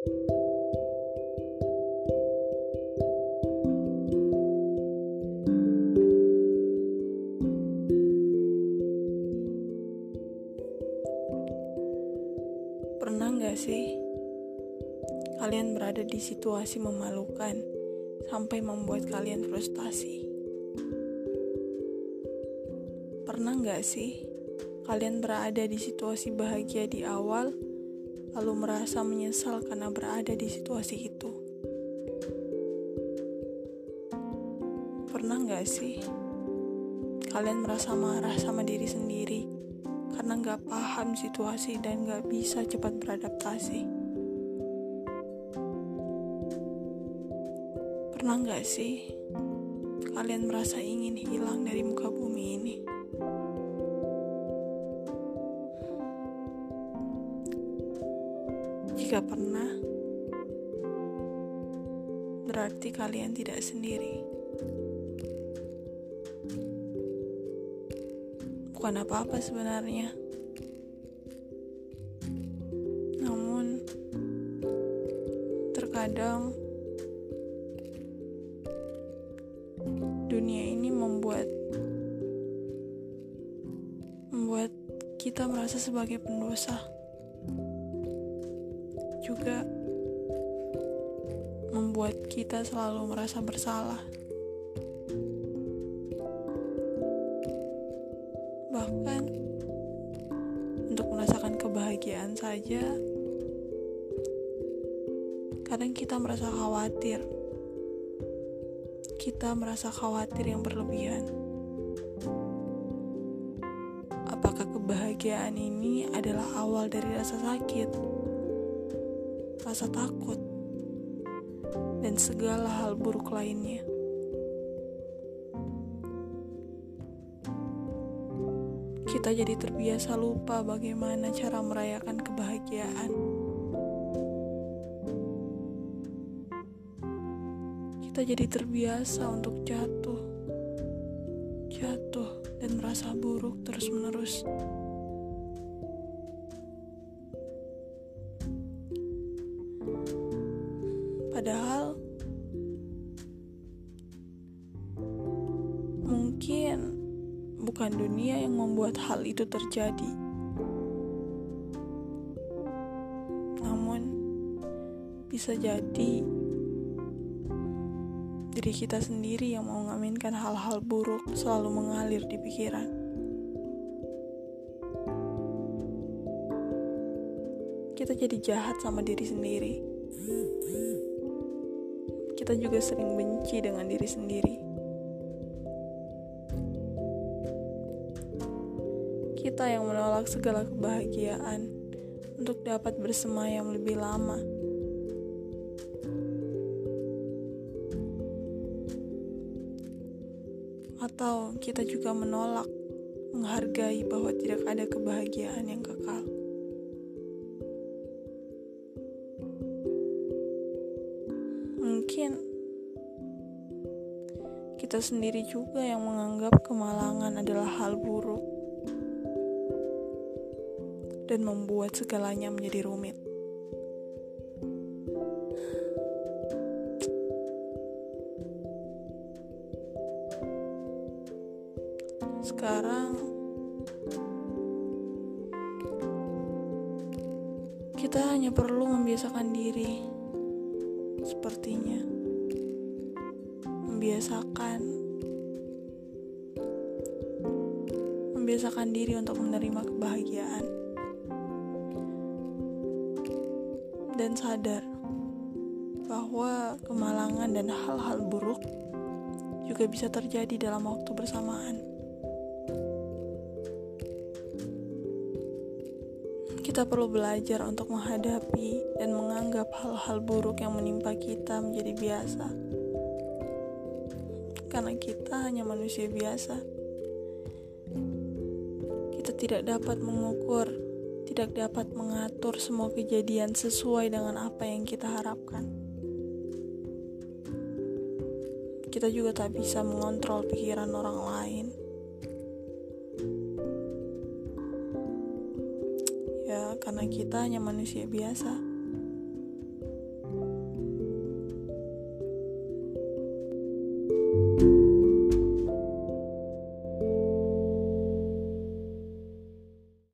Pernah nggak sih kalian berada di situasi memalukan sampai membuat kalian frustasi? Pernah nggak sih kalian berada di situasi bahagia di awal, lalu merasa menyesal karena berada di situasi itu? Pernah nggak sih kalian merasa marah sama diri sendiri karena nggak paham situasi dan nggak bisa cepat beradaptasi? Pernah nggak sih kalian merasa ingin hilang dari muka bumi ini? Jika pernah, berarti kalian tidak sendiri. Bukan apa-apa sebenarnya. Namun, terkadang dunia ini membuat membuat kita merasa sebagai pendosa juga membuat kita selalu merasa bersalah. Bahkan untuk merasakan kebahagiaan saja, kadang kita merasa khawatir. Kita merasa khawatir yang berlebihan. Apakah kebahagiaan ini adalah awal dari rasa sakit? Rasa takut, dan segala hal buruk lainnya. Kita jadi terbiasa lupa bagaimana cara merayakan kebahagiaan. Kita jadi terbiasa untuk jatuh, jatuh, dan merasa buruk terus-menerus. Padahal mungkin bukan dunia yang membuat hal itu terjadi. Namun bisa jadi diri kita sendiri yang mau mengaminkan hal-hal buruk selalu mengalir di pikiran. Kita jadi jahat sama diri sendiri kita juga sering benci dengan diri sendiri. Kita yang menolak segala kebahagiaan untuk dapat bersemayam lebih lama. Atau kita juga menolak menghargai bahwa tidak ada kebahagiaan yang kekal. Kita sendiri juga yang menganggap kemalangan adalah hal buruk dan membuat segalanya menjadi rumit. Sekarang kita hanya perlu membiasakan diri sepertinya membiasakan membiasakan diri untuk menerima kebahagiaan dan sadar bahwa kemalangan dan hal-hal buruk juga bisa terjadi dalam waktu bersamaan. Kita perlu belajar untuk menghadapi dan menganggap hal-hal buruk yang menimpa kita menjadi biasa. Karena kita hanya manusia biasa. Kita tidak dapat mengukur, tidak dapat mengatur semua kejadian sesuai dengan apa yang kita harapkan. Kita juga tak bisa mengontrol pikiran orang lain. Ya, karena kita hanya manusia biasa.